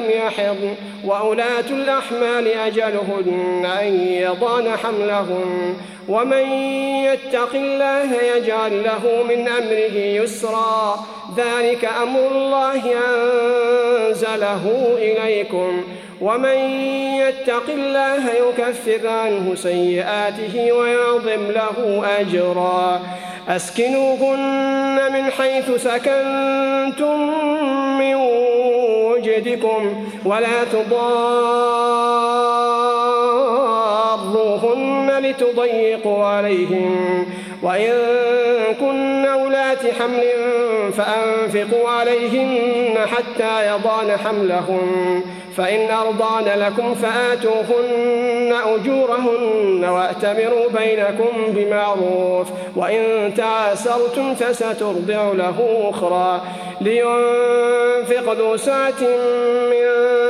لم يحضن وأولاة الأحمال أجلهن أن يضان حملهن ومن يتق الله يجعل له من أمره يسرا ذلك أمر الله أنزله إليكم ومن يتق الله يكفر عنه سيئاته ويعظم له أجرا أسكنوهن من حيث سكنتم من وجدكم ولا تضاروهن لتضيقوا عليهم. وإن كن أولات حمل فأنفقوا عليهن حتى يضان حملهن فإن أرضان لكم فآتوهن أجورهن وأتمروا بينكم بمعروف وإن تعاسرتم فسترضع له أخرى. لينفق ذو سعة من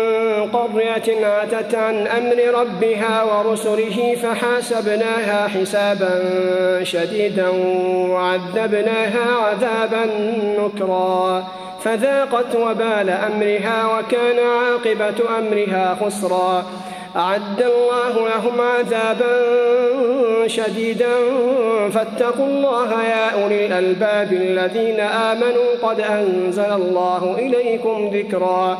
قرية عتت عن أمر ربها ورسله فحاسبناها حسابا شديدا وعذبناها عذابا نكرا. فذاقت وبال أمرها وكان عاقبة أمرها خسرا. أعد الله لهم عذابا شديدا. فاتقوا الله يا أولي الألباب الذين آمنوا قد أنزل الله إليكم ذكرا.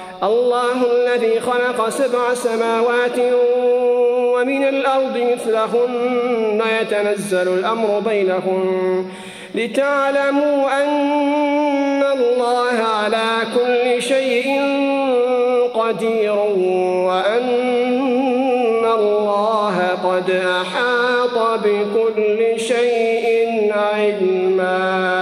الله الذي خلق سبع سماوات ومن الأرض مثلهن يتنزل الأمر بينهم لتعلموا أن الله على كل شيء قدير وأن الله قد أحاط بكل شيء علما.